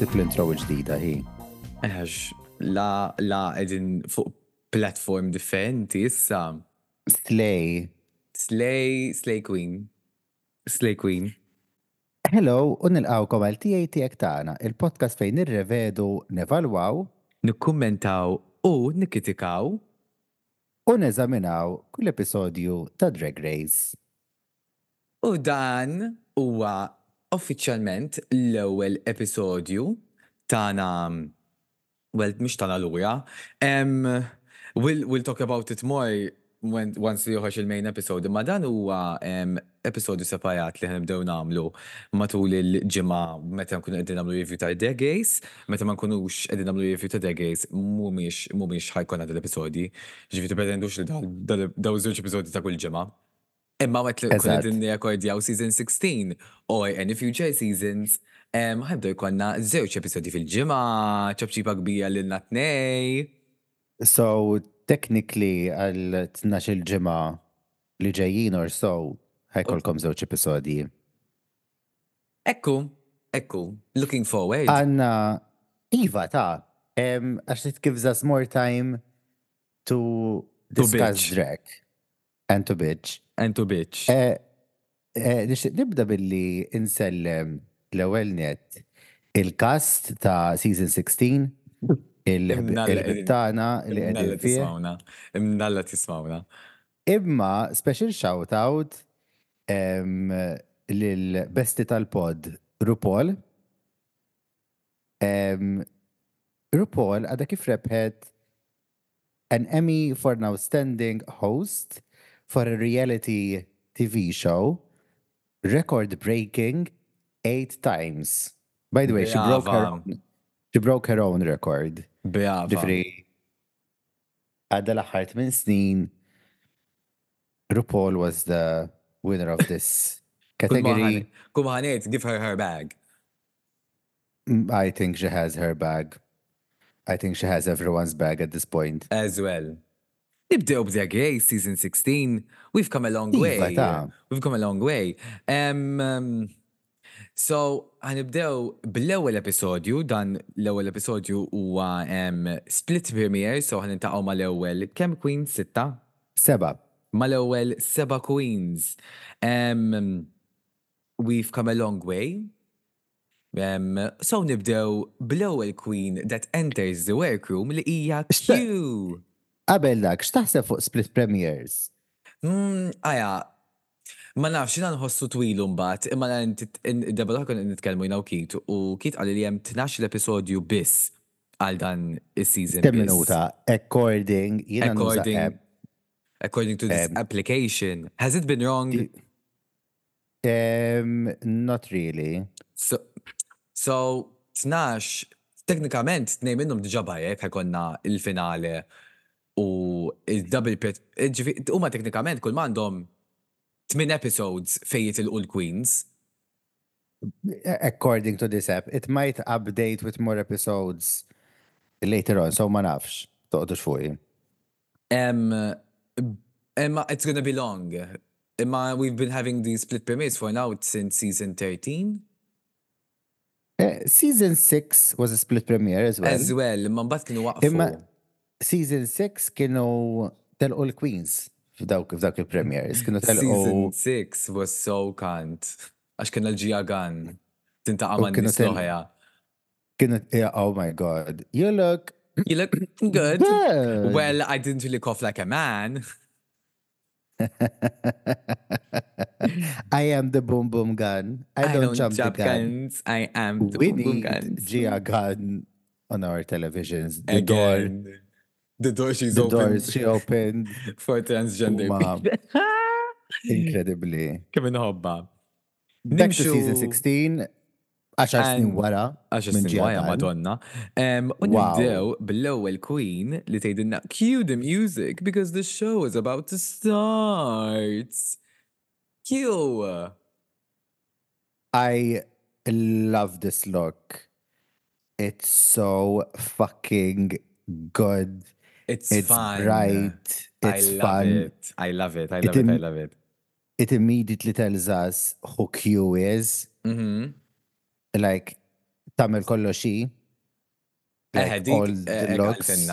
ħassib l-intro ġdida hi. Eħx, la, la, edin fuq platform differenti issa. Slay. Slay, Slay Queen. Slay Queen. Hello, u nilqawkom għal TATX tagħna, il-podcast fejn nirrevedu, nevalwaw Nikkummentaw u nikkritikaw u neżaminaw kull episodju ta' Drag Race. u dan huwa uffiċjalment l-ewwel episodju tana well, mhux tana lura. Um, we'll, we'll talk about it more when, once li joħroġ il-main episode, ma dan huwa um, episodju separat li ħanibdew nagħmlu matul il-ġimgħa meta nkunu qegħdin nagħmlu review ta' Drag meta ma nkunux qegħdin nagħmlu review ta' Drag mhumiex mhumiex ħajkun għad l-episodji, ġifieri pretendux li daw żewġ episodji ta' kull ġimgħa. Imma għet li kun Eżatt. għedin rekordjaw season 16 or any future seasons, ħabdu jkonna zewċ episodi fil-ġimma, ċabċipa kbira l-natnej. So, technically għal 12 ġimgħa li ġejjin or so, ħajkolkom żewġ episodji. Ekku, ekku, looking forward. Għanna, Iva ta' għax it gives us more time to discuss bitch. And to bitch. And to bitch. Eh, eh, nixtieq nibda billi insellem l-ewwel net il-cast ta' season 16 Imnalla- il-ħbibtana li qegħdin fih. Imnalla tismawna. Imma special shout out em, lil-besti tal-pod RuPaul. RuPaul għada kif rebħet an Emmy for an outstanding host for a reality TV show, record breaking eight times. By the way, she broke her own, she broke her own record. Brava. Ġifri, għadda l-axħar minn snin, RuPaul was the winner of this category. Kumħanet, give her her bag. Mm, I think she has her bag. I think she has everyone's bag at this point. As well. Nibdew b'Drag Race season 16. We've come a long Iva, way. We've come a long way. Um, um, so, għanibdew bl-ewwel episodju, dan l-ewwel episodju huwa um, split premiere, so ħanintaqgħu mal-ewwel kemm queen sitta? Seba. Mal-ewwel seba queens. Um, we've come a long way. Um, so nibdew bl-ewwel queen that enters the workroom li hija Q. Qabel dak, x'taħseb fuq split premieres? Mm, aja, ma nafx xina nħossu twilu mbat, imma dabba ħakon nitkellmu jinaw Kit u Kit għalli li jem 12 l-episodju biss għal dan il-season. Tem minuta, according, jina According, according to this application. Has it been wrong? Um, not really. So, so 12, teknikament, tnej minnum diġa bajek, ħakonna il-finale u il-double ġifi- Huma teknikament kull mandom 8 episodes fejjit il-Queens. According to this app, it might update with more episodes later on, so ma nafx. Toqdux fuqi. Um, Emma, it's gonna be long. Emma, we've been having these split premieres for now since season 13 Eh, season 6 was a split premiere as well. as well. Imma mbagħad kienu waqfu. Season 6 kienu telqu l-Queens f'dawk f'dawk il-premieres. Kienu telqu Season 6 was so kant. Għax kien l-ġija gan. Tintaqa oh, U man kienu tel- nisloħja. kienu oh my god. You look You look good. good. Well, I didn't really cough like a man. I am the boom boom gun. I, don't, jump, the gun. guns. I am the We boom boom guns. Gia Gunn on our televisions. The door, Again. The door she's the open doors she opened. for transgender Ma- people. Incredibly. Kemm inħobba. Back to season 16. 10 snin And- wara. Għaxa minn snin Gia wara, Gunn. madonna. Um, Wow. nibdew bil-ewwel queen li tgħidilna cue the music because the show is about to start. Cue. I love this look. It's so fucking good. It's, It's fun. bright. It's I love fun. it. I love it. I It love it. I im- love it. It immediately tells us who Q is. Mm-hmm. Like, tamil kollo xi. Eħe, Like all the looks.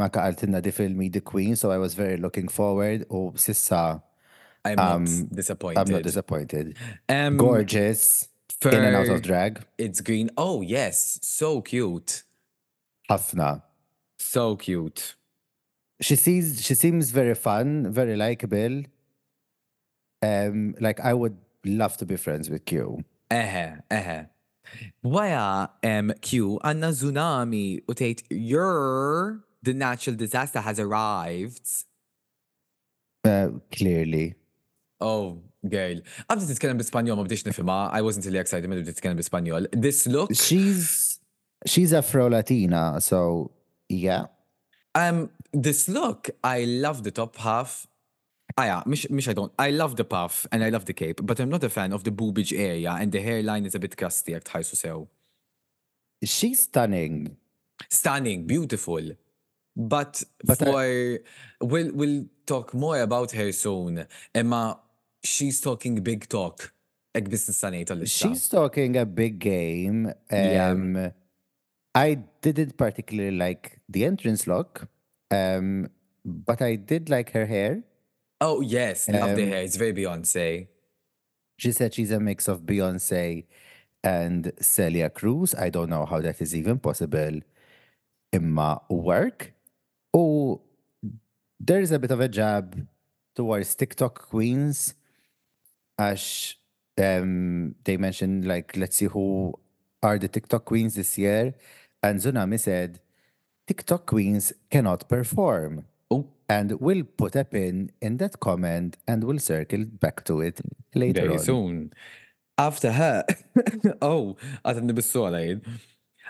Ma kaqaltinna di filmi The Queen, so I was very looking forward. U sissa, I'm not Um, disappointed. I'm not disappointed. Um, Gorgeous, in and out of drag. It's green. Oh, yes. So cute. Ħafna. So cute. She sees, she seems very fun, very likable. Um, like I would love to be friends with Q. Eħe, eħe. Waya um, Q għanna Xunami u tgħid you're the natural disaster has arrived. Uh, clearly. Oh, girl. Għabda titkellem bl-Spanjol ma bdiex nifhimha. I wasn't really excited meta titkellem bl-Spanjol. This look, She's she's Afro Latina, so yeah. um, this look, I love the top half. Ah, yeah, mish, mish I don't. I love the puff and I love the cape, but I'm not a fan of the boobage area and the hairline is a bit crusty, jak tħajsu sew. She's stunning. Stunning, beautiful. But, But I- for we'll we'll talk more about her soon. Emma, she's talking big talk. Ek business She's talking a big game. Yeah. I didn't particularly like the entrance look, um, but I did like her hair. Oh yes, love the Um, hair. It's very Beyonce. She said she's a mix of Beyonce and Celia Cruz. I don't know how that is even possible. Imma work. Oh, there is a bit of a jab towards TikTok queens. as um, they mentioned like, let's see who are the TikTok queens this year. And Tsunami said, TikTok queens cannot perform. Oh, And we'll put a pin in that comment and we'll circle back to it later very on. soon. After her, oh, għatan nibissu għalajn.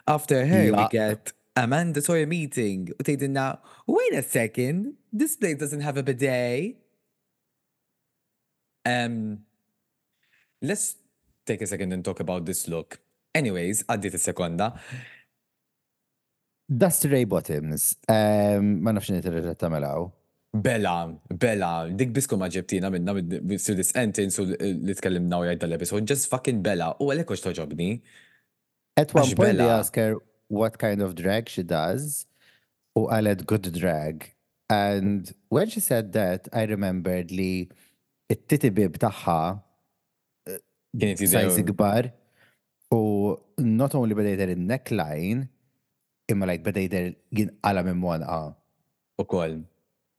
After her, we Yeah. get a mandatory meeting. U tgħidilna, wait a second, this place doesn't have a bidet. Um, let's take a second and talk about this look. Anyways, għaddit a-sekonda. Dusty Ray Bottoms. Um, ma nafx nitreġa tamelaw. Bella, Bella, dik bisku ma ġebtina minna su this sentence u li tkellimna u jgħid dal-episode, just fucking Bella, u għalek ux toġobni. At one Għax point they ask her what kind of drag she does. U għalet good drag. And when she said that, I remembered li it-titibib taħħa Kienet size gbar. U not only bedejder il-neckline, imma like bedejder jinqala minn wanqa. U koll.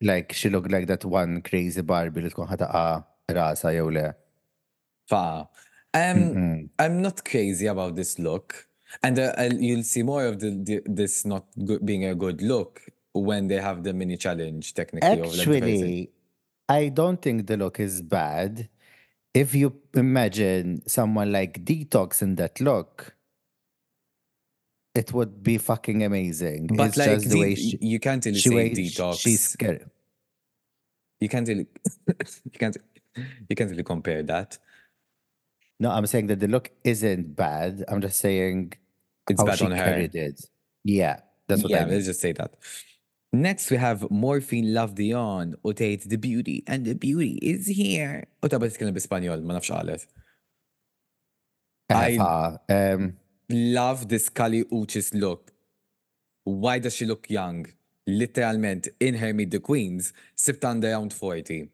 Like she looked like that one crazy Barbie li tkun ħataqa rasa jew le. Fa. Um, I'm not crazy about this look. And uh, you'll see more of the, the, this not good, being a good look when they have the mini challenge technically. Actually, I don't think the look is bad. If you imagine someone like Detox in that look, it would be fucking amazing. But it's like, just the way she, you can't really she say detox. she's scared. You can't really, you can't, you can't really compare that. No, I'm saying that the look isn't bad. I'm just saying It's bad on her. it. Yeah, that's what yeah, I mean. let's just say that. Next, we have Morphine Love Dion, u tgħid the beauty, and the beauty is here. U tabba titkellem b'Ispanjol, ma nafx qalet. I- um, Love this Kali Uchis look. Why does she look young? Literalment, in her Meet the Queens, sibt under around 40.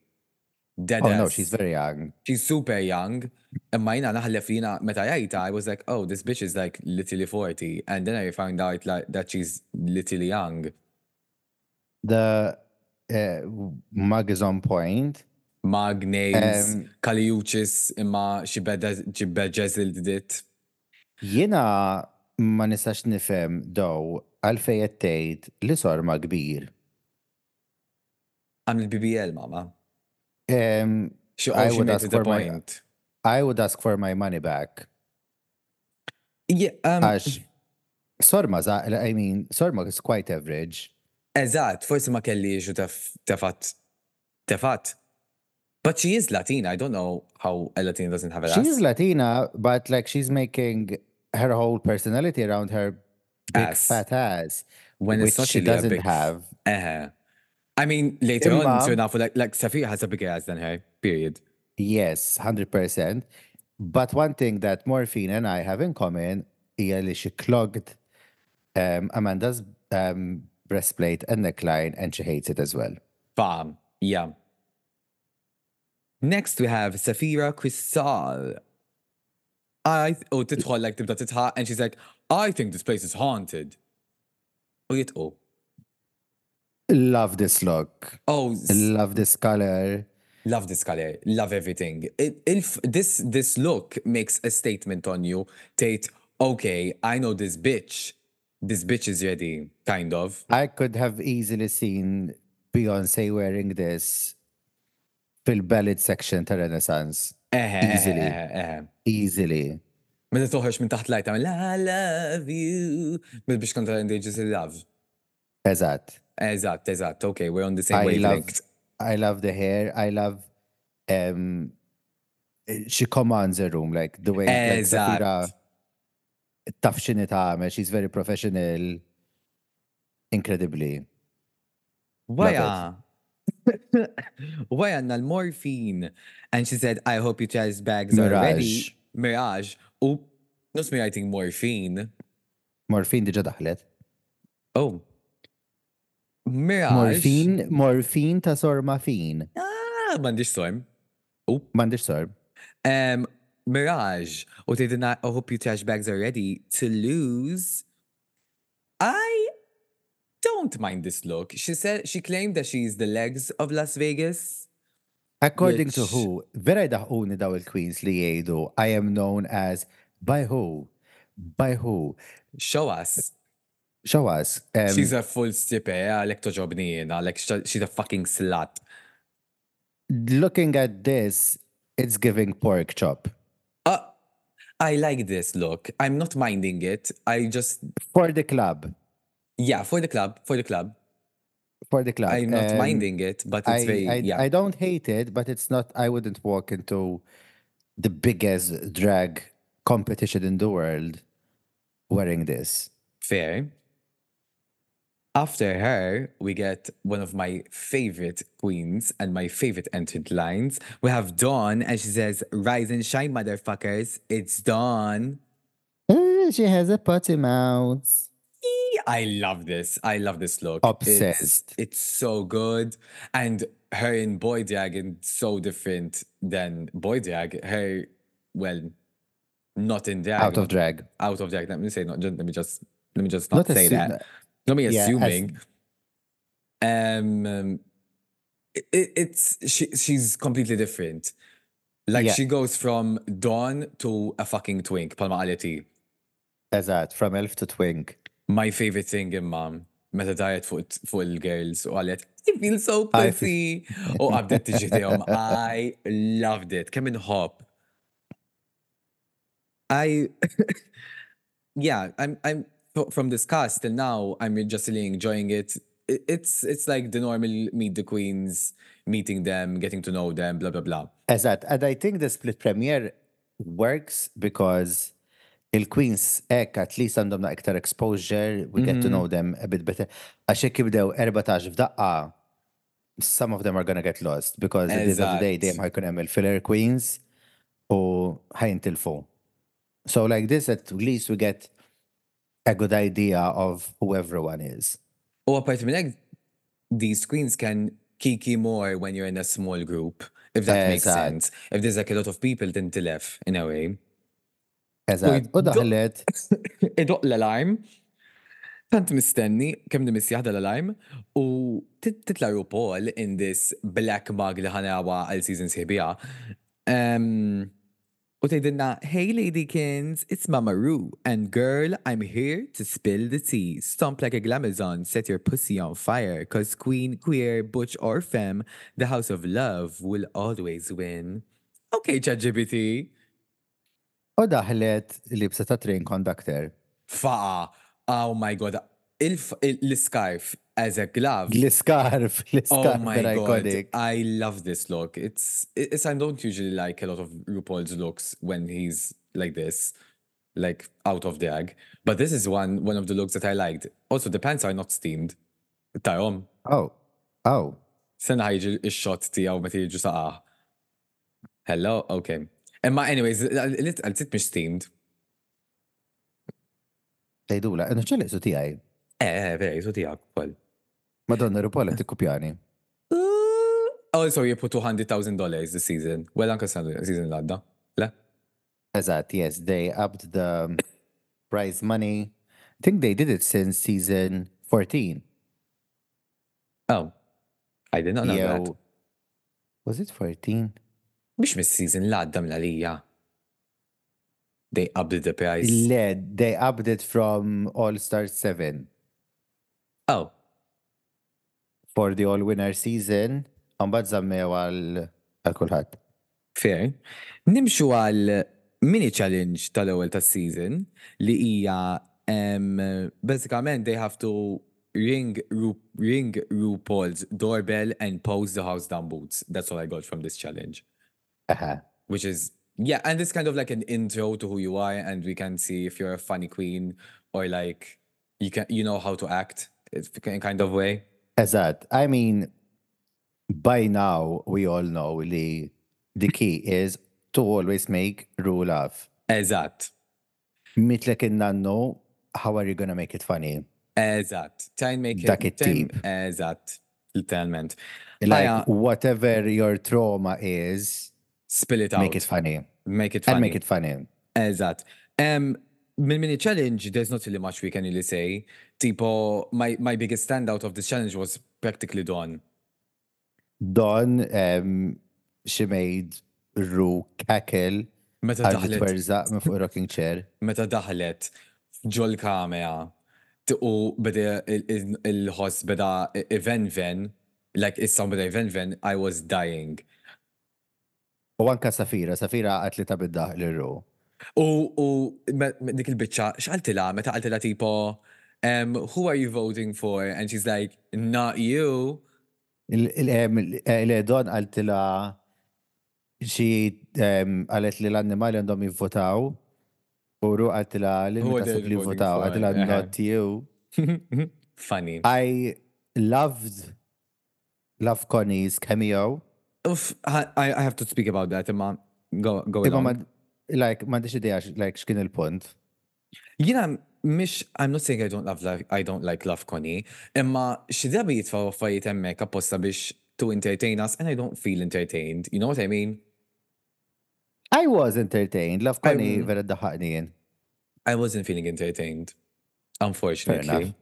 Dead oh no, ass. she's very young. She's super young. Imma jina naħlef jina meta jajta, I was like, oh, this bitch is like literally 40. And then I found out like that she's literally young. The uh, mug is on point. Mag nails, Um, Kaliuchis, imma she bedazzled it. Jiena ma nistax nifhem dow għalfej tgħid li sorma kbir. Għamil BBL, mama. Um, She, I would ask for my- point. I would ask for my money back. Yeah, um, Għax sorma za, I mean, sorma is quite average. eżat, forsi ma kelli xu tefat. Tefat. But she is Latina. I don't know how a Latina doesn't have a ass. She's Latina, but like she's making her whole personality around her big Ass. fat ass, when which she doesn't big have. Uh-huh. I mean, later on, Imma- so now for like, like Safia has a bigger ass than her, period. Yes, hundred percent. But one thing that Morphine and I have in common is she clogged um, Amanda's um, breastplate and neckline and she hates it as well. Bam. yeah. Next we have Sapphira Cristál. I oh titħol like tibda titħaq and she's like, I think this place is haunted. Oh, U oh. Love this look. Oh, Love this color. love this color, love everything. It, if this this look makes a statement on you, Tate, okay, I know this bitch. This bitch is ready, kind of. I could have easily seen Beyonce wearing this fil-ballad section ta' Renaissance. Easily. Easily. Meta toħroġ minn taħt lajta, I love you. Meta biex kontra engages in love. Eżatt. Eżatt, eżatt, okay, we're on the same wavelength. I love the hair. I love um she commands a room like the way Eżatt. Taf xini tagħmel, she's very professional. Incredibly. Why? Why għanna l-morphine? And she said, I hope you try bags are ready." Mirage. U nus me writing morphine. Morfin diġa daħlet. Oh. Mirage. Morphine, morphine ta' fin. Ah, mandiġ storm. Mandiġ sorb. Um, Mirage. U tgħidilna, I hope you trash bags are ready to lose. I don't mind this look. She said she claimed that she's the legs of Las Vegas. According to Which- who, vera daħuni daw il-queens li jgħidu, I am known as by who? By who? Show us. Show us. Um, she's a full stripper, għalek toġobni jena, like she's a fucking slut. looking at this, it's giving pork chop. Uh, I like this look. I'm not minding it. I just, For the club. Yeah, for the club, for the club. For the club. I'm not Um, minding it, but I, very, I, yeah. I don't hate it, but it's not, I wouldn't walk into the biggest drag competition in the world wearing this. Fair. After her, we get one of my favorite queens and my favorite entrant lines. We have Dawn, and she says, Rise and shine, motherfuckers. It's Dawn. Uh, she has a potty mouth. I love this. I love this look. It's- Obsessed. It's, so good. And her in boy drag is so different than boy drag. Her, well, not in drag. Out of drag. Out of drag. Let me say not. Just, let me just. Let me just not, Not say assume- that. Not me Yeah, as- assuming. um, um, it, it- it's she. She's completely different. Like Yeah. she goes from Dawn to a fucking twink. Palma qaleti. Eżat, from elf to twink. My favorite thing imma meta dajet fuq fuq il-girls u oh, għalet I feel so pussy. U għabdet tiġi tijom. I loved it. Come Kemm inħobb. I yeah, I'm I'm from this cast till now I'm just really enjoying it. It's it's like the normal meet the queens, meeting them, getting to know them, blah blah blah. Eżat, and I think the split premiere works because il-Queens ek at least għandhom na iktar exposure, we get to know them a bit better. Għaxek jibdew 14 f'daqqa, some of them are gonna get lost because at the end of the day dejjem ħajkun hemm il-filler queens u ħajntilfu. So like this at least we get a good idea of who everyone is. U apparti minn hekk, these queens can kiki more when you're in a small group, if that makes sense. If there's like a lot of people, then tilef, in a way. Eżat, u daħlet Idoq l-alarm, tant mistenni, kem nimis jahda l-alarm, u tit- titla RuPaul in this black mug li ħanawa għal season sħibija. U tgħidilna, hey ladykins, it's Mama Ru, and girl, I'm here to spill the tea. Stomp like a glamazon, set your pussy on fire, cause queen, queer, butch or femme, the house of love will always win. Okay, ChatGPT. U daħlet libsa ta' train conductor. Faqa. Oh my god. L-scarf as a glove. L-scarf, Oh l-scarf, my they're god. I love this look. It's it's I don't usually like a lot of RuPaul's looks when he's like this. Like out of drag. But this is one one of the looks that I liked. Also the pants are not steamed. Tajom. Oh, oh. Sena ħajġi il-shot tijaw meta jiġu saqa. Hello? Okay. Imma anyways, għal-sit mux steamed. Tejdula, innu ċelli su tijaj. Eh, veri, su tijak kol. Madonna, Rupola tikkupjani. Uh, oh, so you put $200,000 this season. Well, anka season l-għadda. Le? Eżat, yes, they upped the um, prize money. I think they did it since season 14. Oh. I did not know that. Was it 14? Biex mis-season l-għadda mla They upped the price. Le, they it from All Star 7 Oh. for the All Winner season. Mbagħad żammew għal għal kulħadd. Fair. Nimxu għal mini challenge tal-ewwel tas-season li hija um, basically they have to ring Ru ring RuPaul's doorbell and pose the house down boots. That's all I got from this challenge. Aha. Which is yeah, and it's kind of like an intro to who you are, and we can see if you're a funny queen or like you can you know how to act. In kind of way. As that, I mean, by now we all know li the key is to always make Ru laugh. Eżatt. Mitlek in nannu, how are you gonna make it funny? Eżatt. Try and make it. Dak try and- it-tip. Eżatt. Literalment. Like, whatever your trauma is, spill it out. make it funny. Make it funny. And make it funny. Eżatt. Um, Min mini challenge, there's not really much we can really say. Tipo, my, my biggest standout of this challenge was practically Dawn. Don, um, she made Ru cackle Meta daħlet, twerżaq minn fuq rocking chair. meta daħlet ġol kamera t- u beda il- il- il-host beda even-ven, like issa beda even-ven, I was dying. U anka Safira, Safira għat li ta' biddaħ l-Ru. U, dik il-bicċa, x'għaltila, meta għaltila tipo, who are you voting for? And she's like, not you. Il-Don għaltila xi em, għalet li l-annimali għandhom jivvotaw u Ru għaltila li Who are tasib they li jivvotaw għaltila Eh. not you. Funny. I loved Love Connie's cameo. Uff, I, I have to speak about that, imma go, go Imma like ma diċi idea like x'kien il-punt. Jina, mish, I'm not saying I don't love, love I don't like Love Connie, imma xi drabi jitfaw affarijiet hemmhekk apposta biex to entertain us and I don't feel entertained. You know what I mean? I was entertained. Love Connie vera daħaqni jien. I wasn't feeling entertained. Unfortunately. enough.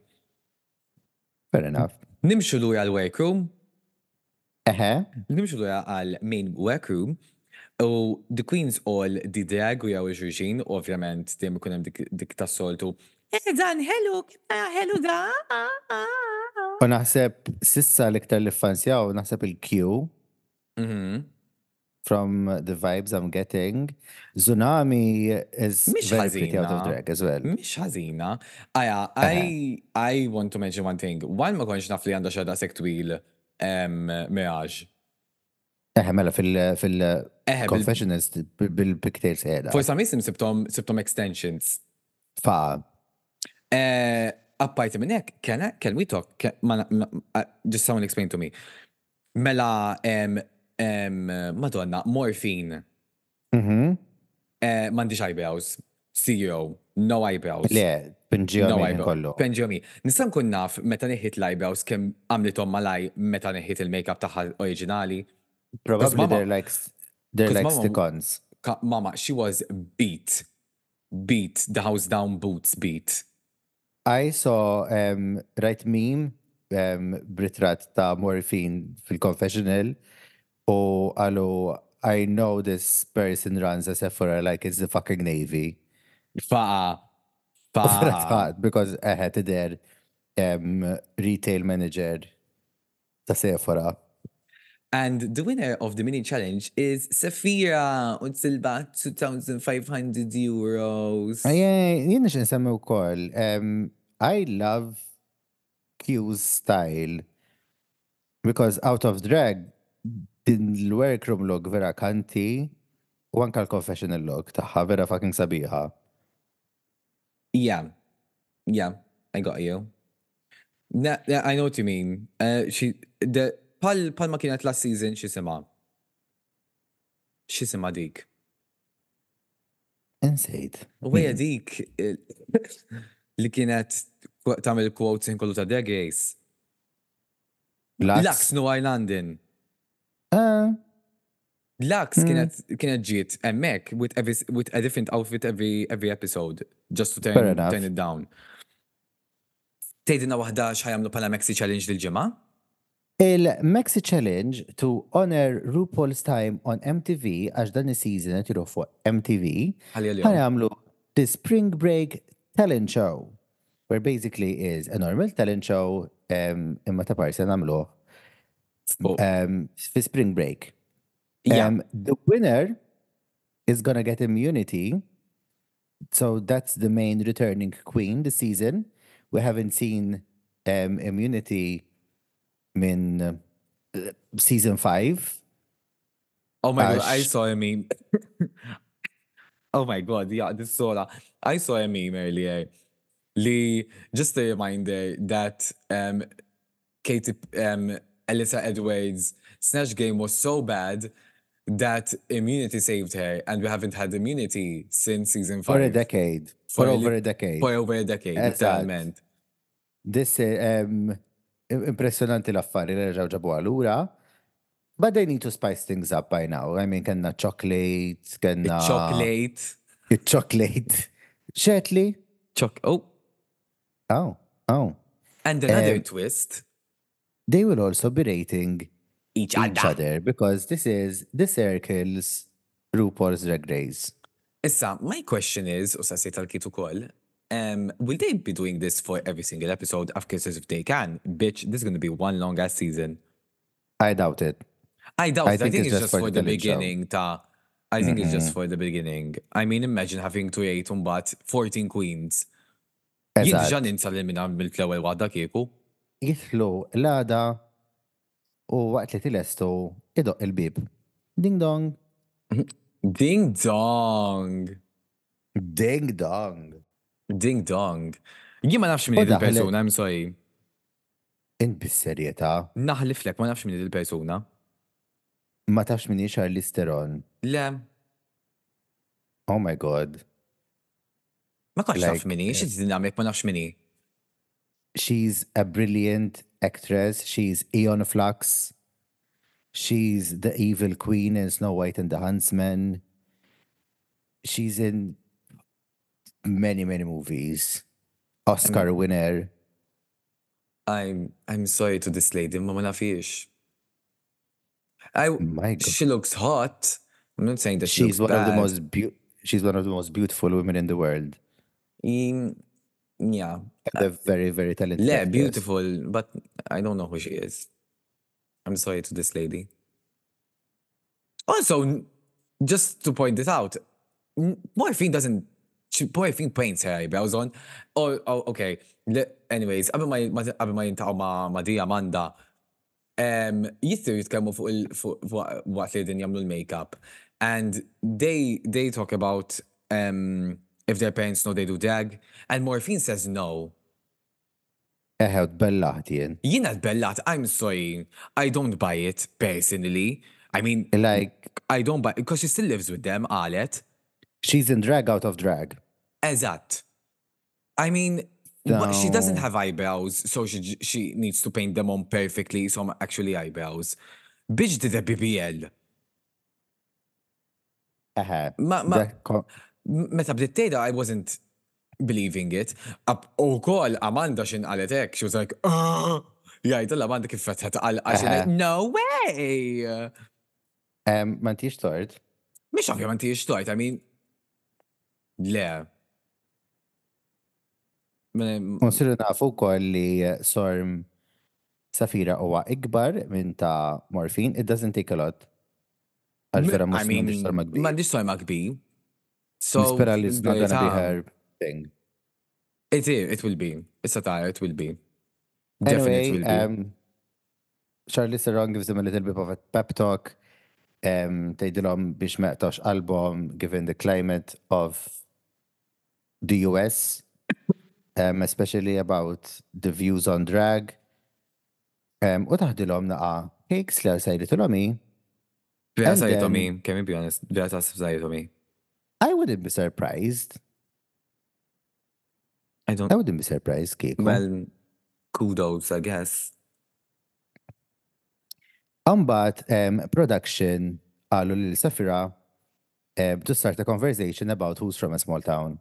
Fair enough. Nimxu lura għal workroom, Eħe, nimxu lura għal main workroom, u the queens all di drag u jaw iġuġin, ovvjament dem ikun hemm dik, dik tas-soltu. Eh, dan, hello, hello da. u naħseb sissa l-iktar li fansjaw, naħseb il-Q Mhm. from the vibes I'm getting. Tsunami is Mish very pretty out of drag as well. Mish ħażina. Aja, I, I want to mention one thing. One ma konx naf li għandha xada sek twil أم ميراج. آه مالا في الـ في الـ ال كونفيشنز بالبيكتيلز هذا فور سام ريزن سبتهم سبتهم اكستنشنز ف ابايت من هيك كان كان وي توك جست someone اكسبلين تو مي مالا أم أم مادونا مورفين. أها. أه، ما عنديش آي براوز سي أو. نو آي براوز لا minn kollu. Penġomi. Nistan kun naf meta neħit l-eyebrows kem għamlitom malaj meta neħit il-makeup taħħa oriġinali. Probably they're like, they're like stick-ons. Mama, she was beat. Beat. The house down boots beat. I saw um, right meme um, britrat ta' morphine fil-confessional u għalu I know this person runs a Sephora like it's the fucking Navy. Faqa. U Faqa. fratħat, because eħet ider um, retail manager ta' Sephora. And the winner of the mini challenge is Safira und silba 2,500 euros. Ejja, Jien nix nsemmi u koll. Um, I love Q's style because out of drag din l-workroom look vera kanti u anka l-confessional look taħħa vera fucking sabiħa. Yeah. Yeah, I got you. Na, yeah, I know what you mean. Uh, she, the, pal, pal ma kienet last season, xi sema. Xi sema dik. Insejt. U għja dik li kienet tamil quotes in kollu ta' Race. Lux New Islandin. Ah, Lux kienet kienet ġiet emmek with every with a different outfit every every episode just to turn, turn it down. Tejdina wahda xħajamlu pala Maxi Challenge dil-ġimma? Il-Maxi Challenge to honor RuPaul's time on MTV għax dan is-season qed fuq MTV ħajamlu the Spring Break Talent Show where basically is a normal talent show um, imma ta' parsa namlu Oh, fi Spring Break. Yeah. Um, the winner is gonna get immunity. So that's the main returning queen this season. We haven't seen um, immunity in uh, season five. Oh my god, I saw a meme. oh my god, yeah, this Sola. I saw a meme earlier. Lee, just a reminder that um, Katie, um, Alyssa Edwards' snatch game was so bad that immunity saved her, and we haven't had immunity since season For five. a decade. For, For over a decade. For over a decade, literalment. This um, im- impressionanti l-affari li reġaw ġabu għalura. But they need to spice things up by now. I mean, kanna chocolate, kanna... Chocolate. Chocolate. Shetly. Choc. Oh, Oh, oh. and another Um, twist. They will also be rating Each, each other. because this is the circles RuPaul's Drag Race. Issa, my question is, u sassi tal-kit ukoll, um, will they be doing this for every single episode? Of course, if they can, bitch, this is going to be one long ass season. I doubt it. I doubt I it. I think think it's it's just for for the talent show. beginning, ta. I think it's just for the beginning. I mean, imagine having to rate umbat 14 queens. Jien Eżatt. diġa ninsa li minna mill-ewwel waħda kieku. Jitlu l-għada u waqt li tilestu idoq il-bib. Ding dong. Ding dong. Ding dong. Ding dong. Jien ma nafx minn il-persuna, I'm sorry. In bis-serjetà. Naħliflek, ma nafx minn il-persuna. Ma tafx minni Charlize Theron. Le, Oh my god. ma naf Like, minni, xie dinamik ma nafx minni. She's a brilliant actress. She's Aeon Flux. She's the evil queen in Snow White and the Huntsman. She's in many, many movies. Oscar winner. I'm I'm sorry to this lady, Mama ma nafiex. I, My God. she looks hot. I'm not saying that she She's one of the most beau- she's one of the most beautiful women in the world. Mm, yeah. A very, very talented. Yeah, beautiful, but I don't know who she is. I'm sorry to this lady. Also, just to point this out, Morphine doesn't. She, Morphine paints her eyebrows on. Oh, oh okay. Anyways, qabel ma ma- qabel ma jintaqgħu ma' ma' di Amanda, um, jistgħu jitkellmu il fuq fuq- waqt li din jagħmlu l-makeup. And they they talk about um, if their parents know they do drag, and Morphine says no. Eħed bellaħt jien. Jina bellat, I'm sorry, I don't buy it personally. I mean, Like, I don't buy because she still lives with them, qalet. she's in drag out of drag. Eżatt. I mean, but she doesn't have eyebrows, so she she needs to paint them on perfectly, so actually eyebrows. Bitch did a BBL. Eħe. Ma- ma- Da- ko- M- Meta bdiet tgħidha, I wasn't believing it. U kol Amanda xin qalet hekk, she was like, ah! Jgħid l-Amanda kif fetħet għal no way! Ma tix tort. Mish ovvjament hija xtojt, I mean, le. Unsiru nafu koll li Storm Safira huwa ikbar minn ta' morfin. It doesn't take a lot. Għal vera I mus mean, m'għandix Storm kbir. So, Nispera li it's not gonna be her thing. It is, it will be. Issa ta' it will be. Anyway, Definitely will be. um, Charlize Theron gives them a little bit of a pep talk. Um, Tejdilom biex meqtax album given the climate of the US, um, especially about the views on drag. Um, u taħdilom naqa cakes li għal sajdi t-lomi. Vera and sajtu then- mi, kemm be honest, vera ta' sajtu mi. I wouldn't be surprised. I don't I wouldn't be surprised, Kiko. well kudos, I guess. Umbat, um, production għallu li Sapphira um, to start a conversation about who's from a small town.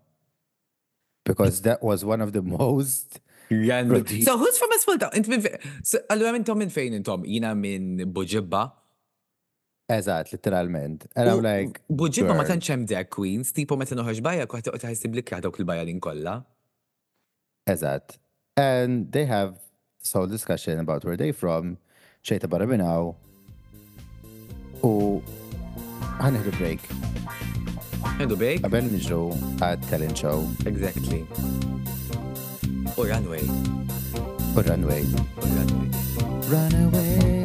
Because that was one of the most. So who's from a small town? Int minn fe- so, allura minn tom minn fejn intom? Jina minn Buġibba. Eżat, literalment. And I'm like, Buġibba ma tantx hemm drag queens, tipo meta noħorġ bajja kwa toqgħod taħsib li dawk il-bajja kollha. eżat. And they have this whole discussion about where they from, xejta barra minnaw. U ħanħdu break. Għandu bejk? Qabel niġu għad talent show Exactly. U runway. u runway. U runway. Runaway.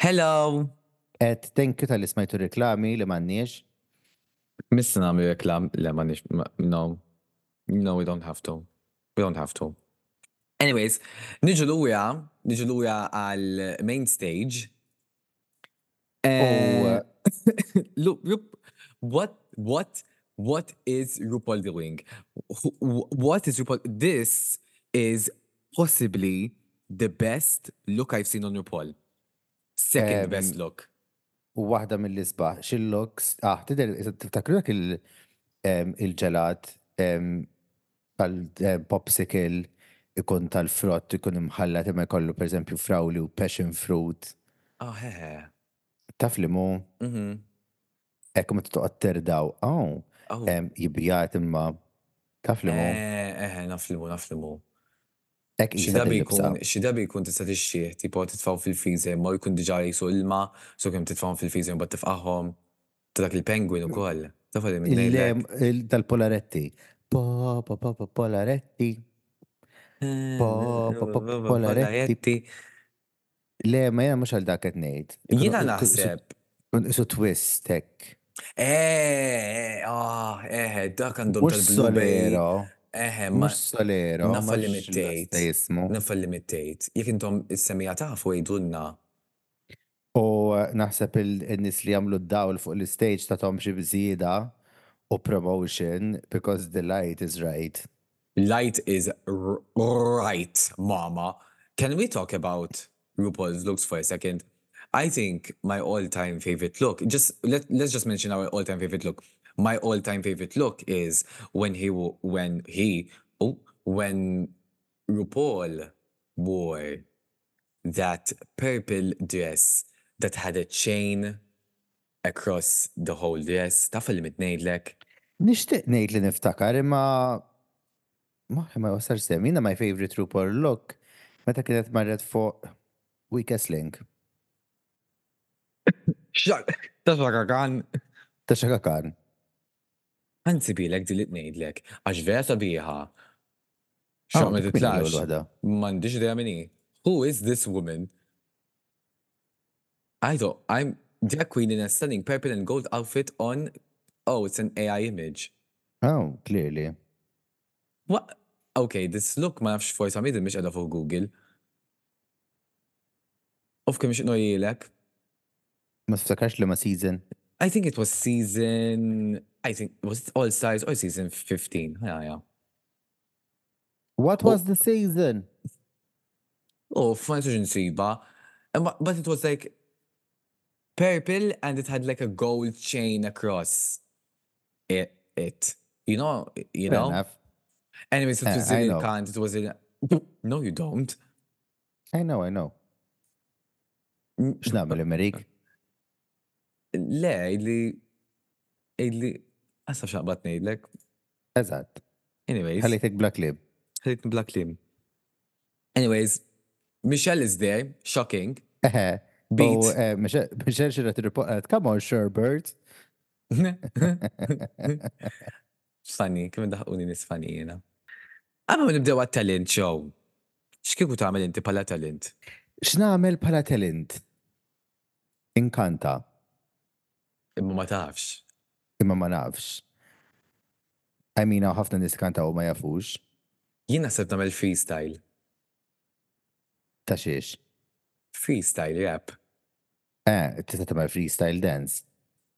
Hello! Et thank you tal ismajtu reklami li manniex. Missa nagħmlu reklam le ma nix, ma- no. No, we don't have to. We don't have to. Anyways, niġu lura, niġu lura għal main stage. Eh, look, look, what, what, what is RuPaul doing? Wh- wh- What is RuPaul? This is possibly the best look I've seen on RuPaul. Second Um, best look. Waħda mill-isbaħ, xil-looks, ah, tider, tiftakru dak il- em, il-ġelat tal-popsicle ikun tal-frott, ikun imħallat imma jkollu per eżempju frawli u passion fruit. Oh, hehe. Taf li mu, Mhm. ekku ma t-toqgħod terdaw, em, jibjat imma, taf li mu, Eh, eh, naflimu, naflimu. ek Xi jisa dabi il-libsa. jkun, xi dabi jkun tista' tixxieħ, tipo titfaw fil-freezer, ma jkun diġà jisu ilma, so kemm titfawhom fil-freezer mbagħad tifqahom. Ta' dak il-penguin ukoll. Taf li minn Tal-polaretti. Po, po, po, po, polaretti. Eh, Polaretti. Le, ma jena mux għal dak għetnejt. Jena naħseb. Su twist, hekk. Eh, eh, oh, eh ah, dak għandhom tal-blubero. Eħe, ma. Solero. Nafallimittejt. Nafallimittejt. Jek intom is-semija tafu jidunna. U naħseb il-nis li jamlu d-dawl fuq l-stage ta' tom xi u promotion because the light is right. Light is right, mama. Can we talk about RuPaul's looks for a second? I think my all-time favorite look, just let, let's just mention our all-time favorite look. My all-time favorite look is when he when he oh when RuPaul wore that purple dress that had a chain across the whole dress. Taf li mitnejdlek? Nishtiq ngħid li niftakar imma ma ma wasar semina my favorite RuPaul look meta kienet marret fuq Weakest Link. Taf kan. Ta' xaka kan. Anzi bilek di li tnejdlek, għax vera sabiħa. Xaq ma dik titlax. Mandiġ. Who is this woman? I don't, I'm drag queen in a stunning purple and gold outfit on, oh, it's an AI image. Oh, clearly. What? Okay, this look ma nafx forsa midin mish għada fuq Google. Of kem xinojilek. Ma tiftakarx li ma season. I think it was season, I think, it was it All Stars or season 15? Yeah, yeah. What was the season? Oh, such nsiba. And But it was like purple and it had like a gold chain across it. it. You know, you know? enough. Anyways, it Uh, was I in. Kant, it was in No, you don't. I know, I know. X'nagħmel Emerik? Le, idli idli Assa xaqbat nejdlek. Eżatt. Anyways, Ħallejtek Black Lib. ħalit Black Lim. Anyways, Michelle is there, shocking. Eħe. Beat. U eh, Michelle xirra t-report, come on, Sherbert. Funny, kem daħquni nis funny jena. Għamma ma nibdew għat-talent show. X'kieku tagħmel inti pala talent? X'nagħmel bħala talent? Inkanta. Imma ma tafx. imma ma nafx. I mean, ħafna nis kantaw ma jafux. Jina sebt namel freestyle. Ta' xiex. Freestyle rap. Eh, tista' tagħmel freestyle dance.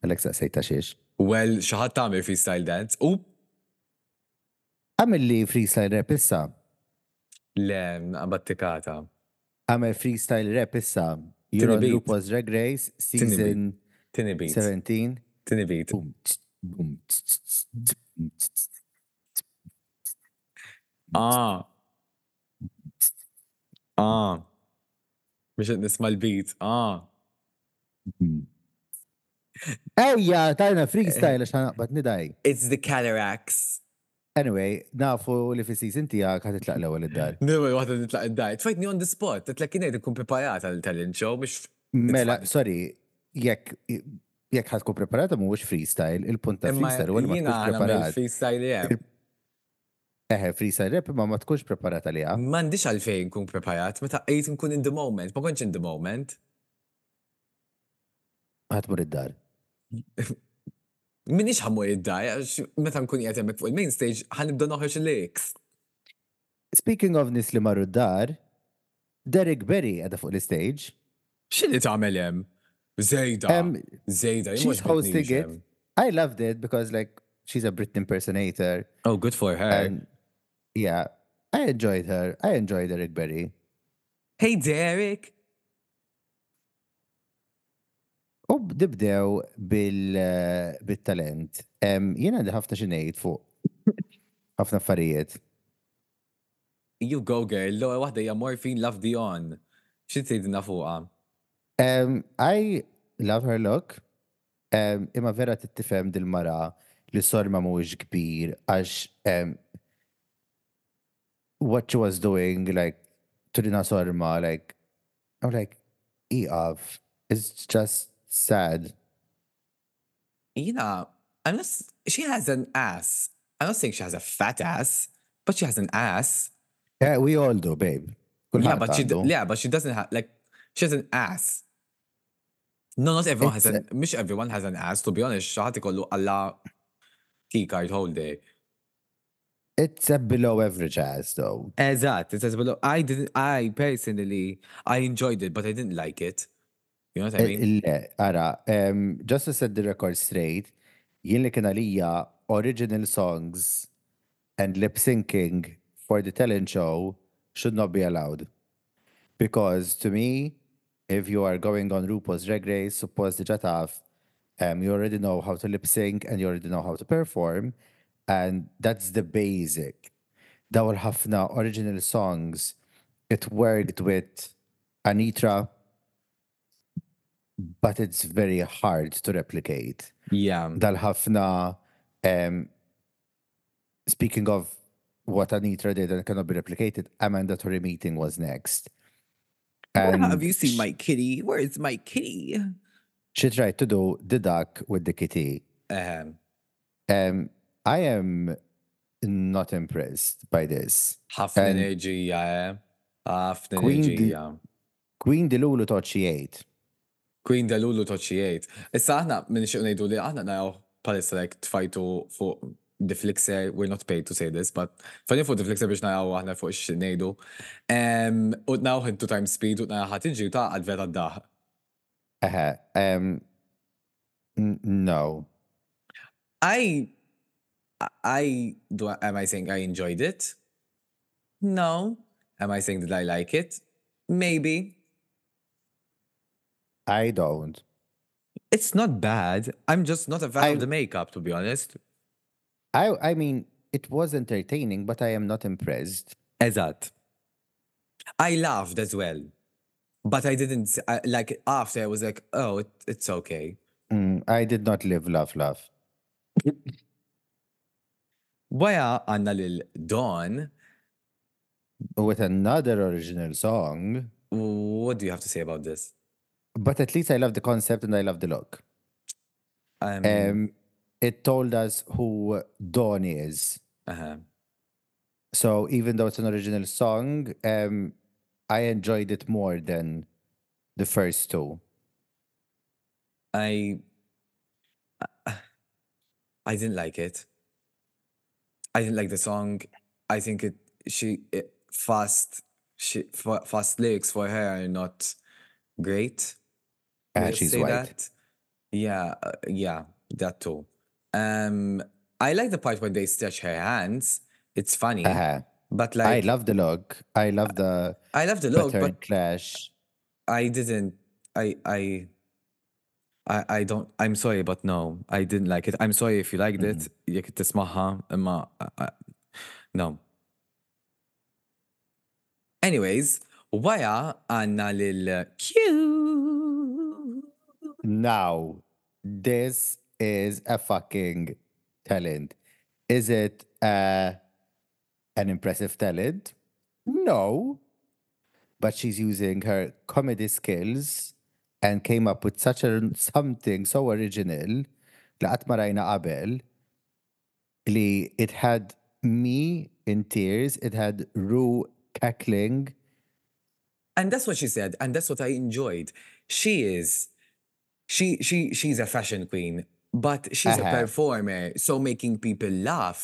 Għalek saqsej ta' xiex. Well, xaħat tamil freestyle dance. U Għamil li freestyle rap issa. le, abbattikata. Għamil freestyle rap issa. You're on. RuPaul's Drag Race, season Tini beat. 17. Tini beat. Ah. Ah. Biex nisma l-beat. Ah. Ejja, tajna freestyle għax ħanaqbad nidaj. It's the cataracts. Anyway, nafu li fi season tijak ħat itlaq l-ewel id-dar. Nima waħda nitlaq id-dajt. Fajtni on the spot. Titlaq kienet ikun preparata l-talent show biex. Mela, sorry, jekk jekk ħadku preparata mhuwiex freestyle, il-punt ta' Imma freestyle u ma tkunx preparat. freestyle rap. Eħe, freestyle rap ma ma tkunx preparata li Mandiċ għalfejn kun preparat. Meta għejt nkun in the moment. Ma konċ in the moment. ħatmur id-dar. Minix ħammu id-daj. Meta nkun jgħatemek fuq il-main stage, ħanibda noħroġ il-licks. Speaking of nis li marru d-dar, Derek Berry għada fuq l-stage. X'inhi tagħmel hemm? Zejda. Zejda, She's hosting it. I loved it because like she's a Brit impersonator. Oh, good for her. And yeah, I enjoyed her. I enjoyed Derek Berry. Hey, Derek. U eh, bil-talent. Um, Jena għandi ħafna xinejt fuq ħafna affarijiet. You go, girl. Lo, waħda hija Morphine Love Dion. Xi tgħidilna fuqha? I love her look. Imma vera tittifem dil-mara li sorma mhuwiex kbir għax what she was doing like turina sorma like I'm like iqaf it's just sad. Jina, I'm not, she has an ass. I'm not saying she has a fat ass, but she has an ass. Yeah, we all do, babe. Yeah, but she, d- għandu. yeah, but she doesn't have, like, she has an ass. No, not everyone has It's an, mish everyone has an ass, to be honest, xaħat ikollu alla key card holder. It's a below average ass though. Eżatt, it says below. I didn't, I personally, I enjoyed it, but I didn't like it. You know what I mean? Le, ara, um, just to set the record straight, jien li kien għalija original songs and lip syncing for the talent show should not be allowed. Because to me, if you are going on RuPaul's Drag Race, suppose the taf, um, you already know how to lip sync and you already know how to perform. And that's the basic. Dawl ħafna original songs. It worked with Anitra, but it's very hard to replicate. Yeah. Dal-ħafna, um, speaking of what Anetra did and cannot be replicated, Amanda Tori Meating was next. Where have you seen my kitty? Where is my kitty? she tried to do the duck with the kitty. Um, Um, I am not impressed by this. And- enerġija, eh? ħafna Queen di- Queen Dilulu thought she ate. Queen Delulu toċijiet. Issa aħna minn xie ngħidu li aħna naraw palissa like tfajtu fuq the Flixer, we're not paid to say this, but fajni fuq the Flixer biex naraw aħna fuq xie. Um, U naw into time speed u naraw ħatiġi u ta' għal-vera d-daħ. Um, no. I, I, do, am I saying I enjoyed it? No. Am I saying that I like it? Maybe. I don't. It's not bad. I'm just not a fan I- of the makeup, to be honest. I I mean, it was entertaining, but I am not impressed. Eżatt. I laughed as well. But I didn't, I, like, after I was like, oh, it, it's okay. Mm, I did not live, laugh, laugh. Waya għanna lil Dawn, With another original song, what do you have to say about this? But at least I love the concept and I love the look. Um, Um, it told us who Dawn is. uh-huh. So even though it's an original song, um, I enjoyed it more than the first two. I, I didn't like it. I didn't like the song. I think it she it, fast she fast lyrics for her are not great Uh, Let's she's say white. that. Yeah, uh, yeah, that too. Um, I like the part when they stretch her hands. It's funny, Uh-huh. but I like love the look. I love the I love the look, pattern but clash. I didn't. I I. I, I don't I'm sorry but no I didn't like it I'm sorry if you liked it جيك تسمعها اما I- I- no anyways wara għanna lil Q Now, this is a fucking talent. Is it uh, an impressive talent? No. But she's using her comedy skills and came up with such a something so original li it had me in tears, it had Ru cackling. and that's what she said and that's what I enjoyed she is she she she's a fashion queen but she's a Uh-huh. performer so making people laugh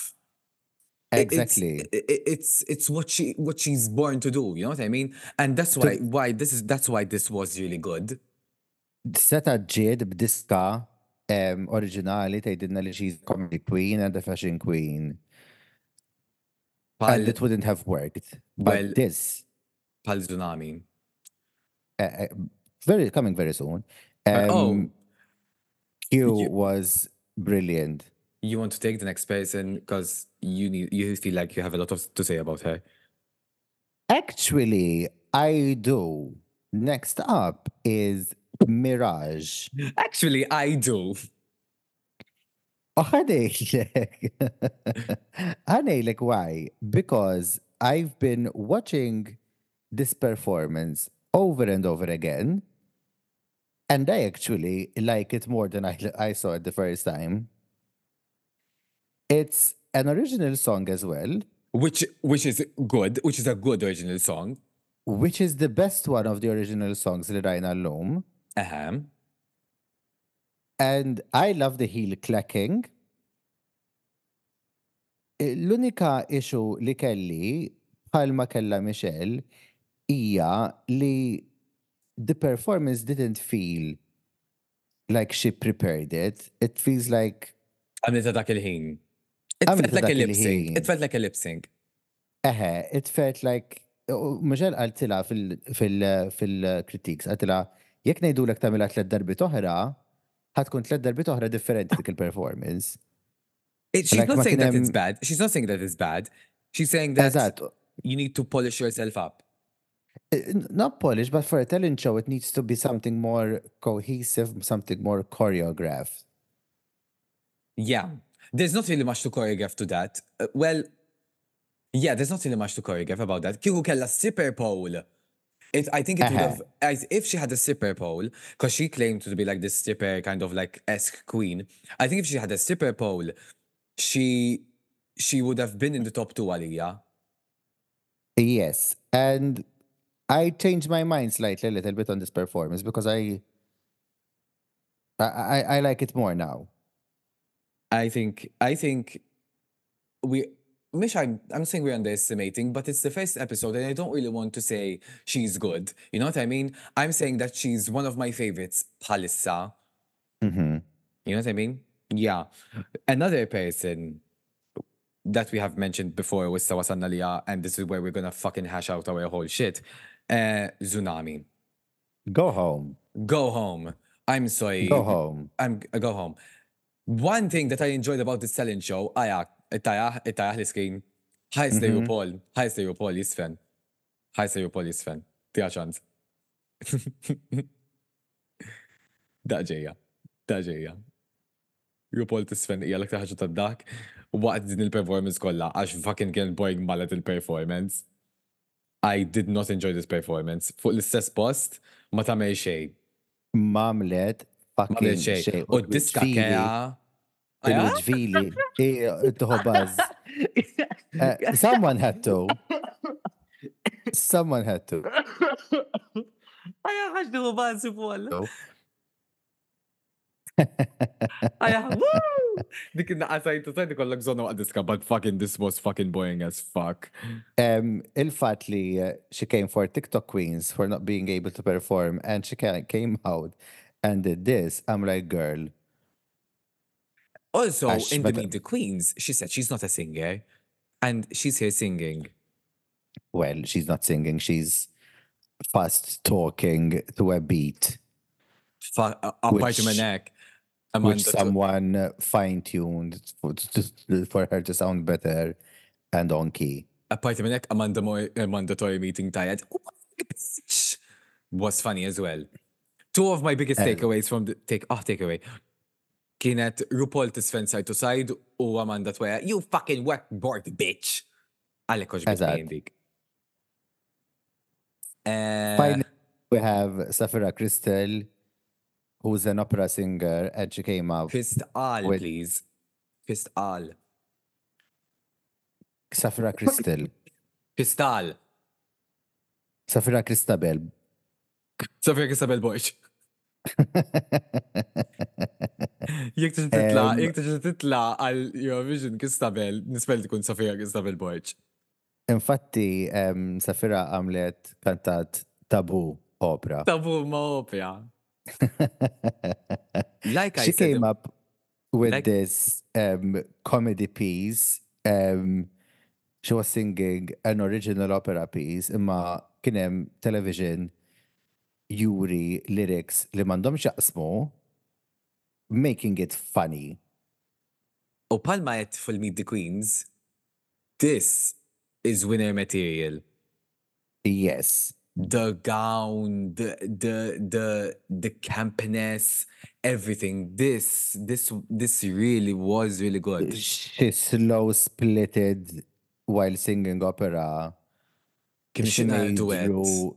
it's- Exactly. i- i- It's it's what she what she's born to do. You know what I mean? And that's why why this is that's why this was really good. Seta ġied b'diska um, oriġinali tgħidilna li she's comedy queen and a fashion queen. Pal and it wouldn't have worked. But Well- this, pal tsunami. uh, uh, very coming very soon. Uh, oh. Um, Q You- was brilliant. You want to take the next person because you need you feel like you have a lot of to say about her. Actually, I do. Next up is Mirage. Actually, I do. Oh, like why? Because I've been watching this performance over and over again, and I actually like it more than I, I saw it the first time. It's an original song as well, Which which is good, which is a good original song. which is the best one of the original songs li rajna l-lum. Uh-huh. And I love the heel clacking. Eh, L-unika issue li kelli bħalma kella Michelle hija li the performance didn't feel like she prepared it. It feels like Għamlita dak il-ħin. It felt like a lip sync. It felt like a lip sync. eħe, it felt like Michelle għaltila fil-critiques, għaltila jek nejdu l tamila tlet darbi oħra, ħatkun tlet darbi oħra differenti dik il-performance. She's not saying that it's bad. She's not saying that it's bad. She's saying that you need to polish yourself up. Not Polish, but for a talent show, it needs to be something more cohesive, something more choreographed. Yeah. There's not really much to choreograph to that. Uh, well, yeah, there's not really much to choreograph about that. Kieku kella stripper pole. It, I think it would Uh-huh. have, as if she had a stripper pole, because she claimed to be like this stripper kind of like esque queen. I think if she had a stripper pole, she she would have been in the top two, Aliyah. Yes, and I changed my mind slightly a little bit on this performance because I, I, I, I like it more now. I think I think we Mish, I'm I'm saying we're underestimating, but it's the first episode, and I don't really want to say she's good. You know what I mean? I'm saying that she's one of my favorites, Palissa. hmm You know what I mean? Yeah. Another person that we have mentioned before was Sawasan Nalia, and this is where we're gonna fucking hash out our whole shit. Uh Tsunami. Go home. Go home. I'm sorry. Go home. I'm go home. One thing that I enjoyed about this talent show, aja, it-tajah, it-tajah l-screen. Ħaj Stereopol, ħaj Stereopol jisfen. Ħaj Stereopol jisfen. Tija ċans. Daġeja, daġeja. Rupol tisfen ija l-aktar ħagġa ta' dak waqt din il-performance kollha għax fucking kien boring malet il-performance. I did not enjoy this performance. Fuq l-istess post, ma tagħmel xejn. Mamlet Ma fucking xej. U d-diska kea. Il-ġvili. Tuħu buzz. Uh, someone had to. Someone had to. Aja, ħax diħu bazzi fuq. Aja, woo! Dik naqasajtu ta' dikollok zonu għadiska, but fucking this was fucking boring as fuck. Um, il-fat li uh, she came for TikTok queens for not being able to perform and she ca- came out and did this, I'm like, girl, Also, Għax in the Meet the Queens, she said she's not a singer. And she's here singing. well, she's not singing, she's fast talking to a beat, Fa- a- Apparti Which- minn which Amanda to- someone fine tuned for, for her to sound better and on key. Apparti minn hekk, Amanda Moy- uh, mandatory meeting tajad. Was funny as well. Two of my biggest Eh. takeaways from the take oh takeaway. Kienet RuPaul tisfen side to side u Amanda Twaja, you fucking work board bitch. Għalek dik. Eh, Finally, we have Sapphira Cristál, who's an opera singer and she came out. Kistqal, with... please. Kistqal. Safra Kristel. Kristal. Safra Kristabel. Safra Kristabel Boyċ. Jek tix titla, jek tix titla għal Eurovision Kristabel, nispel tkun Safra Kristabel Boyċ. Infatti, Safira għamlet kantat tabu opera. Tabu ma opera. Like I she said, came up with like- this um, comedy piece. Um, she was singing an original opera piece, imma kienem television juri lyrics li mandom xaqsmu, making it funny. u palma jett fil-Meet the Queens, this is winner material. Yes. The gown, the the the the campiness everything. This this this really was really good. She slow splitted while singing opera. Kien She xina made duet. you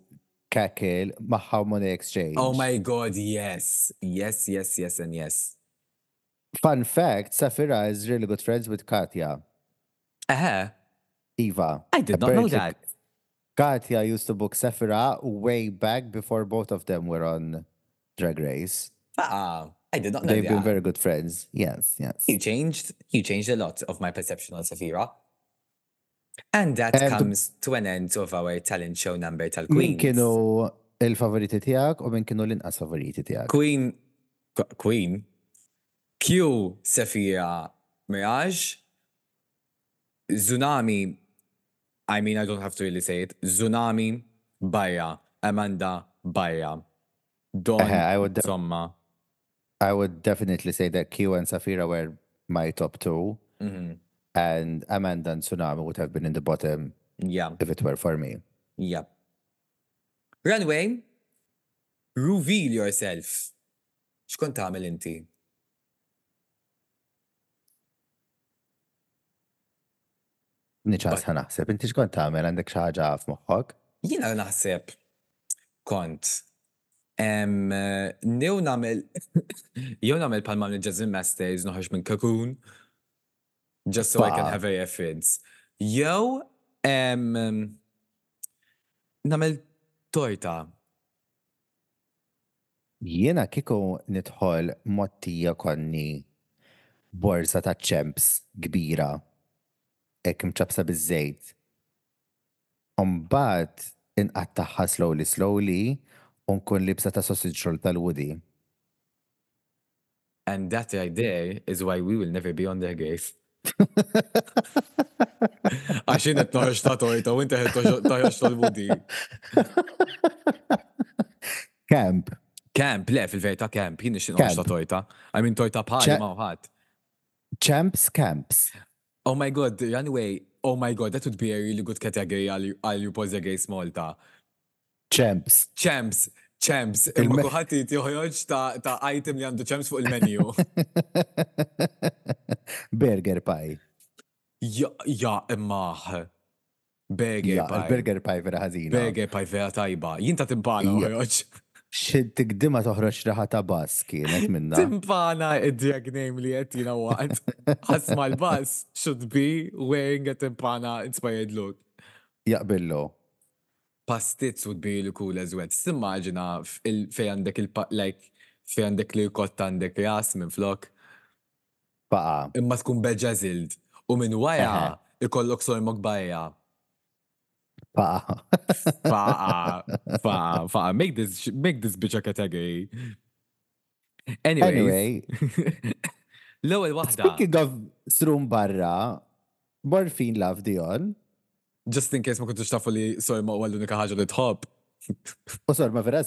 cackle ma' Harmony Exchange. Oh my god, yes. Yes, yes, yes, and yes. Fun fact, Sapphira is really good friends with Katya. Uh-huh. Eva. I did not know that. Katya used to book Safira way back before both of them were on Drag Race. Ah, I did not know They've been that. very good friends. Yes, yes. You changed you changed a lot of my perception on Safira. And that And- comes to an end of our talent show number tal Min Queens. kienu il-favoriti tijak u min kienu l-inqas favoriti tijak? Queen Qu- Queen Q Safira Mirage Tsunami I mean I don't have to really say it Xunami Baya Amanda Baya Dawn Uh-huh, I would Somma I would definitely say that Q and Sapphira were my top two, Mhm. and Amanda and Xunami would have been in the bottom Yeah if it were for me. Yeah. Runway, reveal yourself. Xkont tagħmel inti? Niċas ħanaħseb, inti xkont tagħmel għandek xi ħaġa f'moħħok? Jiena naħseb kont. New namel, jew namel palma minn Jasmine Masters noħax minn Cocoon, just so I can have a reference. Jew namel torta. Jiena kiku nidħol mottija konni borsa ta' ċemps kbira, ek mċabsa bizzejt. Umbat inqattaħħa slowly slowly unkun libsa ta' sausage roll tal-Woody. And that there is why we will never be on their grave. Għaxin qed toħroġ ta' torta u inti qed toħroġ tal-budi. Camp, Camp, le, fil-verità camp, jien Camp. noħroġ ta' torta. I mean torta bħali Ċe- ma' ħadd. champs camps. Oh my god, anyway, oh my god, that would be a really good category għal Drag Race Malta. Champs. Champs, champs, imma Il-me- kuħat joħroġ ta' item li għandu champs fuq il-menu. Burger pie. Ja, imma. Burger pie. il-burger pie vera ħażina. Burger pie vera tajba. Jien ta' timpana Ja. Xid tikdima toħroġ raħa ta' bas kienet minna. Timpana id-drag name li qed jina waqt. Ħasma l-bus should be wearing a timpana inspired look. Jaqbillu. Pastits would be really cool as well. Timmaġina fej għandek il like fi għandek li kotta għandek jas minn flok, Baqa. imma tkun beġazild u minn waja ikollok sormok bajja. Baqa. Faqa, faqa, faqa, make this, make this bitch a category. Anyways, Anyway, l-ewwel waħda, speaking of strum barra, morphine love Dion. just in case ma kuntux tafu li sorma u l-unika ħaġa li tħobb. U sor ma vera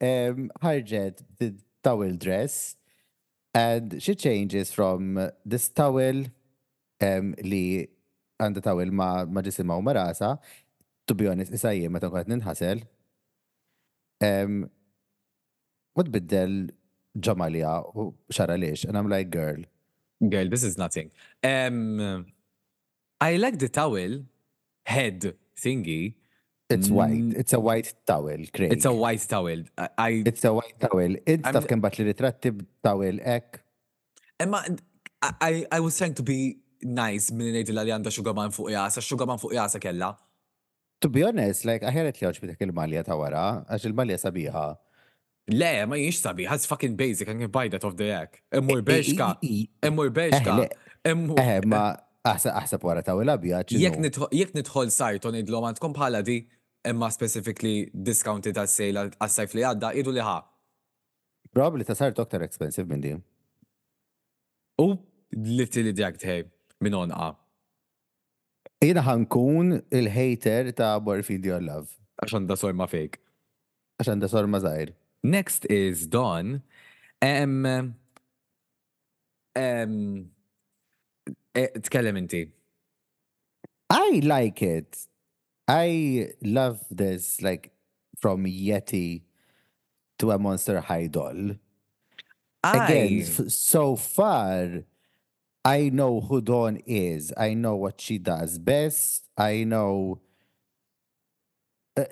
em, ħarġet the towel dress and she changes from this towel um, li għanda towel ma, ma ġisima u marasa, to be honest, isa jiem meta kont ninħasel, um, u tbiddel ġamalja u xara liex, and I'm like, girl, Girl, this is nothing. Um, I like the towel head thingy. it's white, it's a white towel, Craig. Mm. It's a white towel. I, I It's a white towel. Instaf I'm- kien bat li ritratti b'towel ek. Emma, I, I, I was trying to be nice minn ngħidilha li għandha sugar man fuq jasa, sugar man fuq jasa kella. To be honest, like, aħjaret li għoċ bitek il-malja ta' wara, għax il-malja sabiħa. Le, ma jiex sabiħa, it's fucking basic, I can buy that off the egg. Eh, immur eh, eh, beċka, immur beċka, immur. Eh, ma aħsab wara ta' wila bija. Jek nitħol sajton id-lom għandkom bħala di, imma specifically discounted għas sejla għas sajf li għadda, idu liħa. Probably ta' sajt aktar expensive minn di. U li t-tili d-jak minn onqa. Jina ħankun il-hater ta' Morphine Your Love. Għaxan da sorma fake. Għaxan da sor mażajr. Next is Dawn. Um, um, eh, tkellem inti. I like it. I love this, like, from Yeti to a Monster High doll. Again, I, f- so far, I know who Dawn is. I know what she does best. I know. Uh,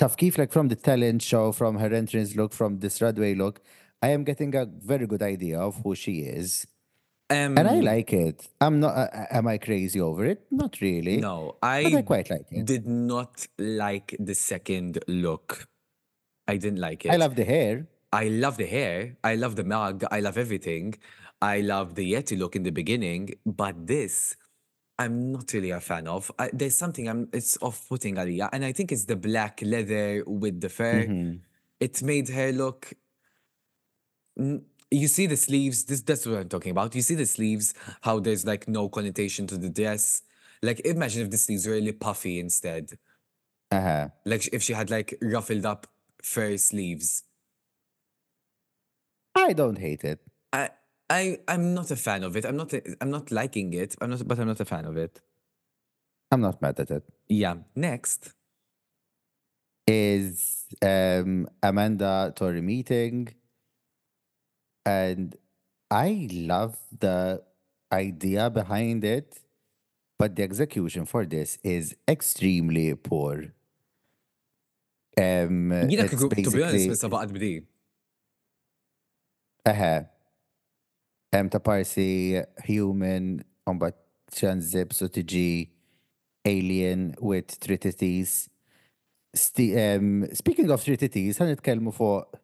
Taf kif, like from the talent show, from her entrance look, from this runway look, I am getting a very good idea of who she is. um, And I like it. I'm not, uh, uh, am I crazy over it? Not really. No, I I quite like it. did not like the second look. I didn't like it. I love the hair. I love the hair. I love the mug. I love everything. I love the Yeti look in the beginning, but this, I'm not really a fan of. I, there's something I'm. It's off-putting, Aliyah, and I think it's the black leather with the fur. Mm-hmm. It made her look. You see the sleeves. This that's what I'm talking about. You see the sleeves. How there's like no connotation to the dress. Like imagine if the sleeves were really puffy instead. Uh-huh. Like if she had like ruffled up fur sleeves. I don't hate it. I I I'm not a fan of it. I'm not a, I'm not liking it. I'm not but I'm not a fan of it. I'm not mad at it. Yeah. Next. is um, Amanda Tori Meating. And I love the idea behind it, but the execution for this is extremely poor. Um, it's kiku, to be honest, basically- missa baqad bdi. Eħe. Hemm ta' parsi human, mbagħad transzib so tiġi alien with tritities. Um, speaking of trittities, ħan nitkellmu fuq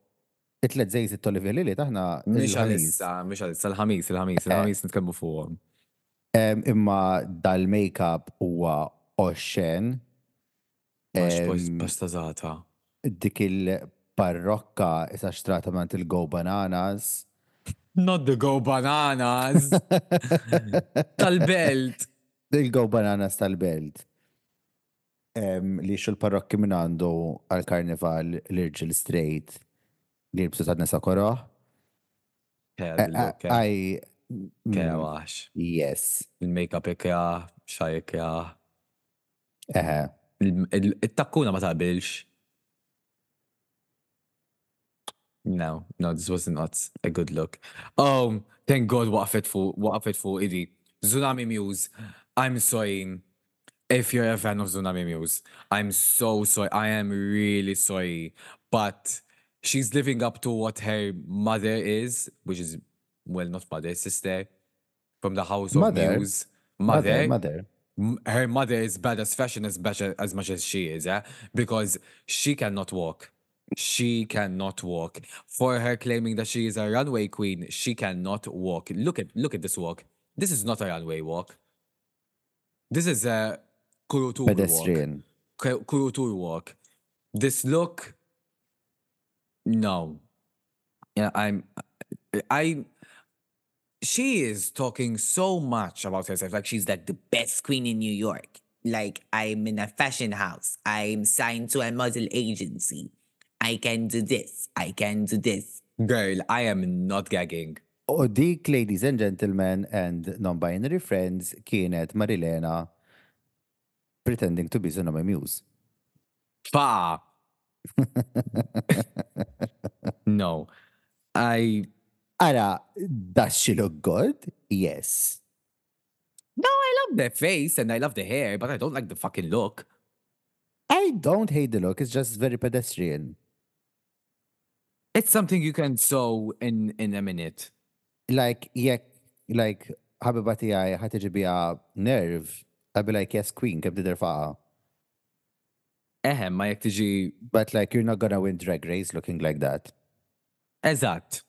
it-tlet zejz it-tolivi li li taħna. Mux għalissa, mux għalissa, l-ħamis, l-ħamis, eh. l-ħamis nitkellmu fuq. Imma dal-makeup huwa oxen. Bastazata. Dik il-parrokka isa xtrata mant il-go bananas. Not the go bananas. Tal-belt. Il-Go Bananas tal-belt. Em, li xu l-parrokki minn għandu għal-karnival l-irġil straight li jibsu ta' nisa koroħ. I, Kera wax. yes. Il-makeup ikja, xaj ikja. Eħe. Il- Il-takkuna ma taqbilx. No, no, this was not a good look. Oh, thank God what waqfet fuq, waqfet for idi. Xunami Muse, I'm sorry. If you're a fan of Xunami Muse, I'm so sorry. I am really sorry. But she's living up to what her mother is, which is, well, not mother, sister, from the house of Mother? Muse. Mother, mother. M- her mother is bad as fashion as bad as much as she is, yeah? Because she cannot walk. She cannot walk. For her claiming that she is a runway queen, she cannot walk. Look at look at this walk. This is not a runway walk. This is a kurutur walk. Pedestrian. Kurutur walk. This look. No. Yeah, I'm. I. She is talking so much about herself, like she's like the best queen in New York. Like I'm in a fashion house. I'm signed to a model agency. I can do this. I can do this. Girl, I am not gagging. U dik, ladies and gentlemen and non-binary friends, kienet Marilena pretending to be Sonoma Muse. Fa. no. I Ara, does she look good? Yes. No, I love the face and I love the hair, but I don't like the fucking look. I don't hate the look, it's just very pedestrian. It's something you can sew in in a minute. Like, jekk, like, ħabiba tijaj ħatiġi bija nerve, I'd be like, yes, queen, kif tider faqa. Ehem, ma jek tiġi But like, you're not gonna win drag race looking like that. eżatt.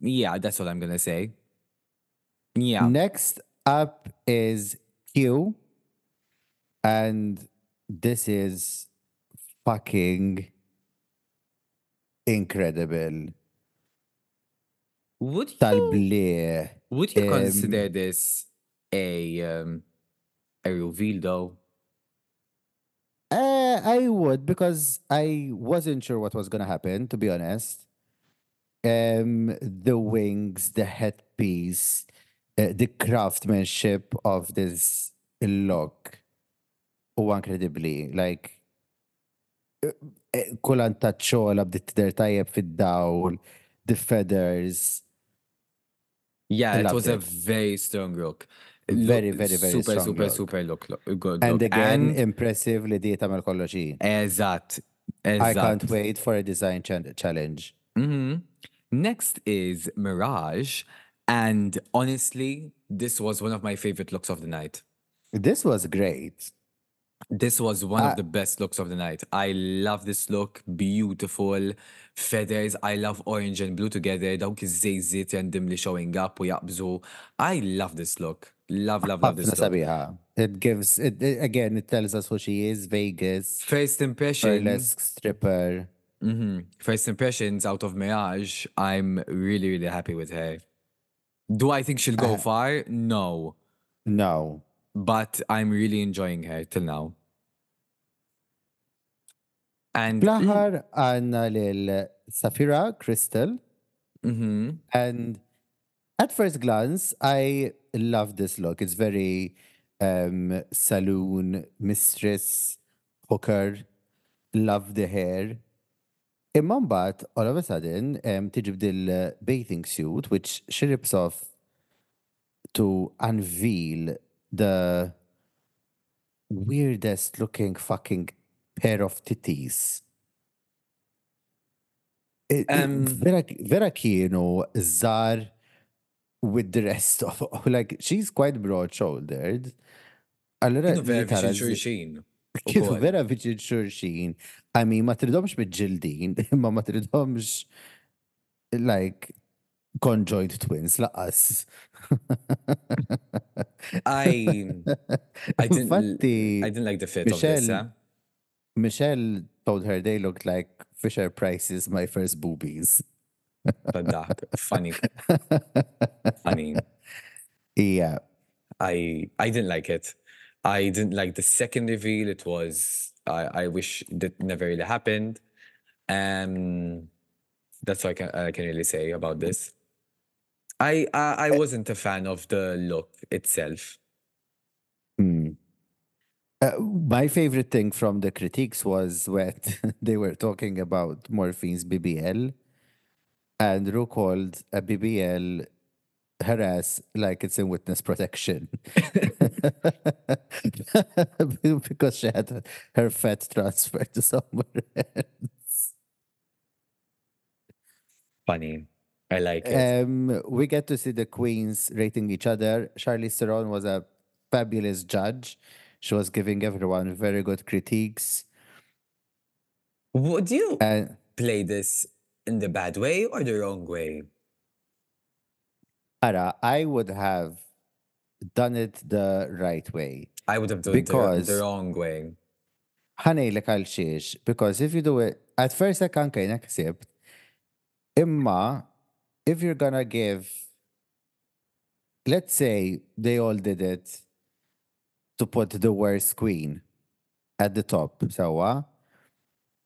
Yeah, that's what I'm gonna say. Yeah. Next up is Q. And this is fucking incredible. Would you would you um, consider this a um a reveal though? Uh, I would because I wasn't sure what was gonna happen, to be honest. Um, the wings, the headpiece, uh, the craftsmanship of this look, u incredibly like kulant taċċola bdiet tidher tajjeb fid-dawl, the feathers. Yeah, it was a very strong look. Very, Look- very, very super, strong super, look. super look, look good. And look. again, And- impressive li di tagħmel kollox hi. eżatt. I can't wait for a design challenge. hmm Next is Mirage, and honestly, this was one of my favorite looks of the night. This was great. This was one of the best looks of the night. I love this look. Beautiful feathers. I love orange and blue together. Dawk iż-żejżiet randomly showing up u jaqbżu. I love this look. Love, love, love this look. sabiħa. It gives it, it- again. It tells us who she is. Vegas, First impression. burlesque stripper. Mhm. First impressions out of Mirage. I'm really, really happy with her. Do I think she'll go Uh, far? No. No, But I'm really enjoying her till now. And għanna lil Sapphira Cristál, Mhm. and at first glance, I love this look. It's very um, saloon mistress, hooker. Love the hair. Imma all of a sudden um, tiġi bdil bathing suit which she rips off to unveil the weirdest looking fucking pair of titties. It- it- Um, vera, kienu żar with the rest of like she's quite broad shouldered. Allora Kienu vera viċin xurxin. I mean, ma tridomx mid-ġildin, imma ma tridomx like conjoined twins laqas. I I didn't I didn't like the fit of this. Michelle- told her they looked like Fisher Price's My First Boobies. But funny, funny. Yeah. I I didn't like it. I didn't like the second reveal. It was I I wish that never really happened. Um, that's what I can I can really say about this. I I, I wasn't a fan of the look itself. Hmm. Uh, my favorite thing from the critiques was when they were talking about Morphine's BBL, and Ru called a BBL harass like it's in witness protection because she had her fat transferred to somewhere else. Funny. I like it. Um, we get to see the queens rating each other. Charlize Theron was a fabulous judge. She was giving everyone very good critiques. Would you play this in the bad way or the wrong way? Ara, I would have done it the right way. I would have done it the, Because- wrong way. ħanejlek għal xiex, because if you do it, at first I can't kind accept, imma, if you're gonna give, let's say they all did it to put the worst queen at the top, sawa,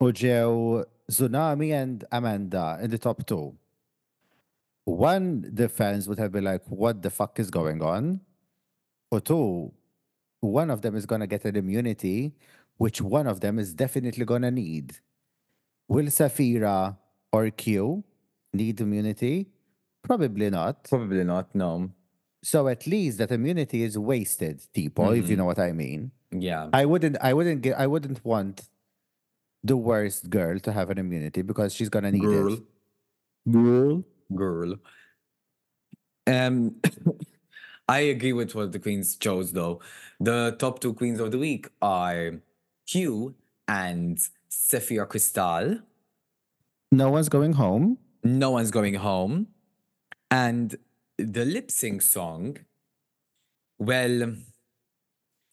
u ġew Xunami and Amanda in the top two. One, the fans would have been like, what the fuck is going on? Or two, one of them is gonna get an immunity, which one of them is definitely gonna need. Will Sapphira or Q need immunity? Probably not. Probably not, no. So at least that immunity is wasted, tipo, if you know what I mean. Yeah. I wouldn't I wouldn't get I wouldn't want the worst girl to have an immunity because she's gonna need Girl. it. Girl. Girl. Um, I agree with what the queens chose, though. The top two queens of the week are Q and Sapphira Cristál. No one's going home. No one's going home. And the lip sync song, well,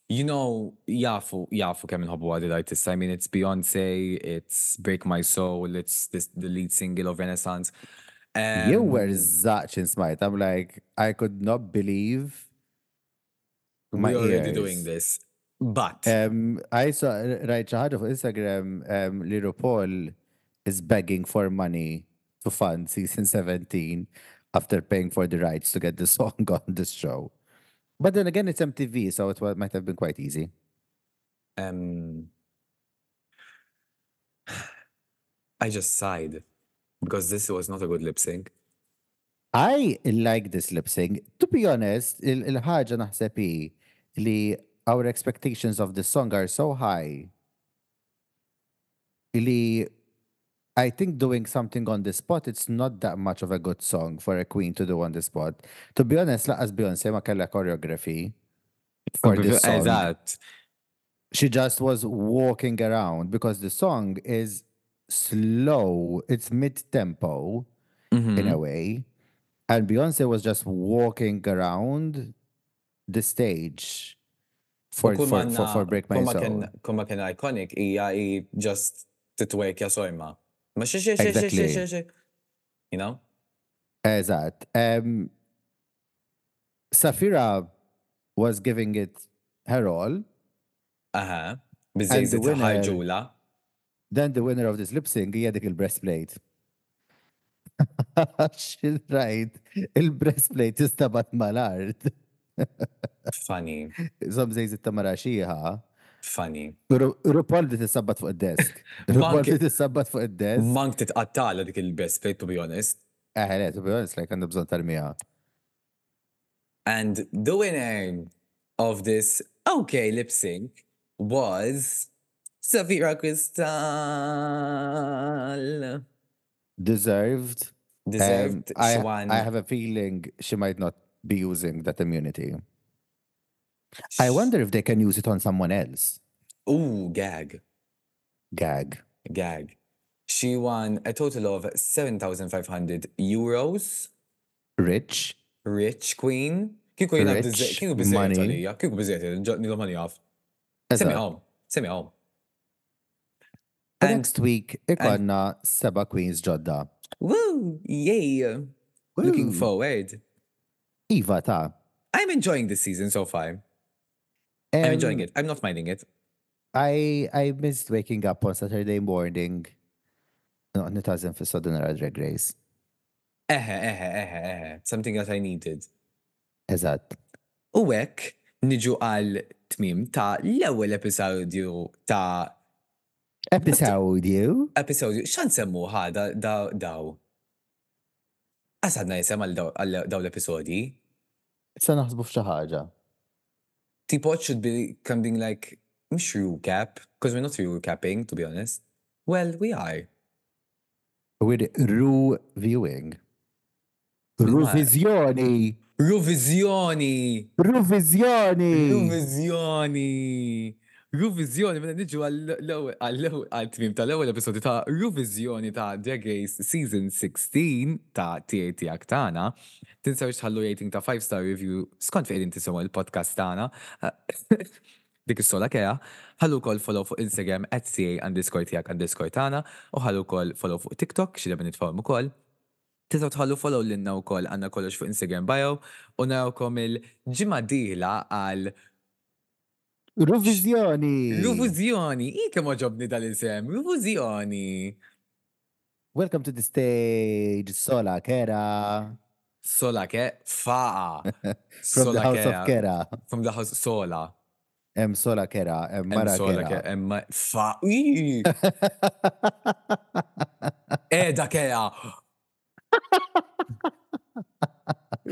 you know, jafu, jafu kemm inħobbu għadi artist. I mean, it's Beyonce, it's Break My Soul, it's this the lead single of Renaissance. Um, you were such in smite. I'm like, I could not believe my we're already ears. doing this. But Um, I saw right ħaġa fuq Instagram um, li RuPaul is begging for money to fund season 17 after paying for the rights to get the song on this show. But then again, it's MTV, so it might have been quite easy. um, I just sighed because this was not a good lip sync. I like this lip sync. To be honest, il- il-ħaġa naħseb li our expectations of the song are so high. Li I think doing something on the spot, it's not that much of a good song for a queen to do on the spot. To be honest, laqas Beyonce ma kella choreography for this song. Eżatt. She just was walking around because the song is slow. It's mid-tempo Mm-hmm. in a way. And Beyonce was just walking around the stage for, for, for, for Break My Soul. kumma kien iconic hija i just titwekja sojma. Ma xie xie xie xie Exactly. xie xie xie. You know? Eżatt. Um, Sapphira was giving it her all. Aha. Bizzejżi winner- ħarġula. Then the winner of this lip sync hija dik il-breastplate. She's right. Il-breastplate istabat mal-art. Funny. Zom zejzit ta' maraxija. Funny. Ru- RuPaul di tisabbat fuq id-desk. RuPaul di tisabbat fuq id-desk. Mank titqattala dik il-best plate, to be honest. Eh, le, to be honest, like, għandu bżon tal-mija. And the winner of this okay lip sync was Sapphira Cristál. Deserved. Deserved. Um, I. I have a feeling she might not be using that immunity. I wonder if they can use it on someone else. Ooh, gag. Gag. Gag. She won a total of 7,500 euros. Rich. Rich queen. Kiku jina kiku money. għalija, kiku bizzet, nilu money off. Semi Eżatt. home, semi home. But And- Next week, ikonna seba queens ġodda. Woo, yay. Looking forward. Iva ta' I'm enjoying this season so far. I'm enjoying it. I'm not minding it. I, I missed waking up on Saturday morning. No, nitazen fi Sodonara Drag Race. Eħe, eħe, eħe, eħe. Something that I needed. Eżatt. U hekk niġu għal tmim ta' l-ewwel episodju ta' Episodju. episodju. X'an semmu ħada daw daw? Għasadna jisem għal daw- l-episodji. Issa naħsbu f'xi it should be something like, mux recap, because we're not recapping, to be honest. Well, we are. With Ru viewing. Bil-mar. RUviżjoni. RUviżjoni! Ruvizjoni. minna Ruvizjoni, għal-tmim tal-ewel episodi ta' Ruvizjoni ta' Drag Race Season 16 ta' TAT Aktana. Tinsaw tħallu rating ta' 5 star review skont fejn tisimu il-podcast tagħna. Dik is-sola kea, ħallu kol follow fuq Instagram at CA underscore tijak underscore tana u ħallu kol follow fuq TikTok xi debba nitform ukoll. Tisaw tħallu follow l-inna u kol għanna kollox fuq Instagram bio u narawkom il-ġimma diħla għal Ruvizjoni! Ruvizjoni, i kem oġobni dal-isem, Ruvizjoni. Welcome to the stage, Sola Kera. Sola ke, faqa. From the house of Kera. From the house, sola. Em Sola Kera, em Mara sola ke, Kera. em ma, fa. Eda kea.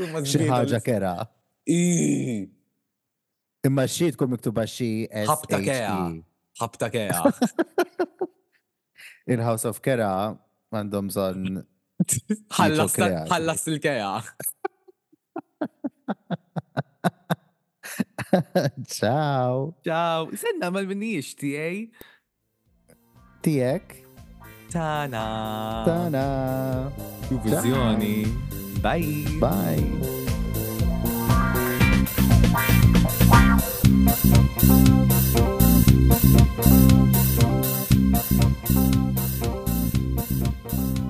Xi ħaġa Kera. Imma xi tkun miktuba xi Ħabta kea. S-H-E. Ħabta kea. Il-House of Kera għandhom bżonn Ħallas il-kea. Ciao. Ciao. Senna mal minnix tijaj. Tiek. Tana. Tana. Ruvizjoni. Bye. Bye. Thank you.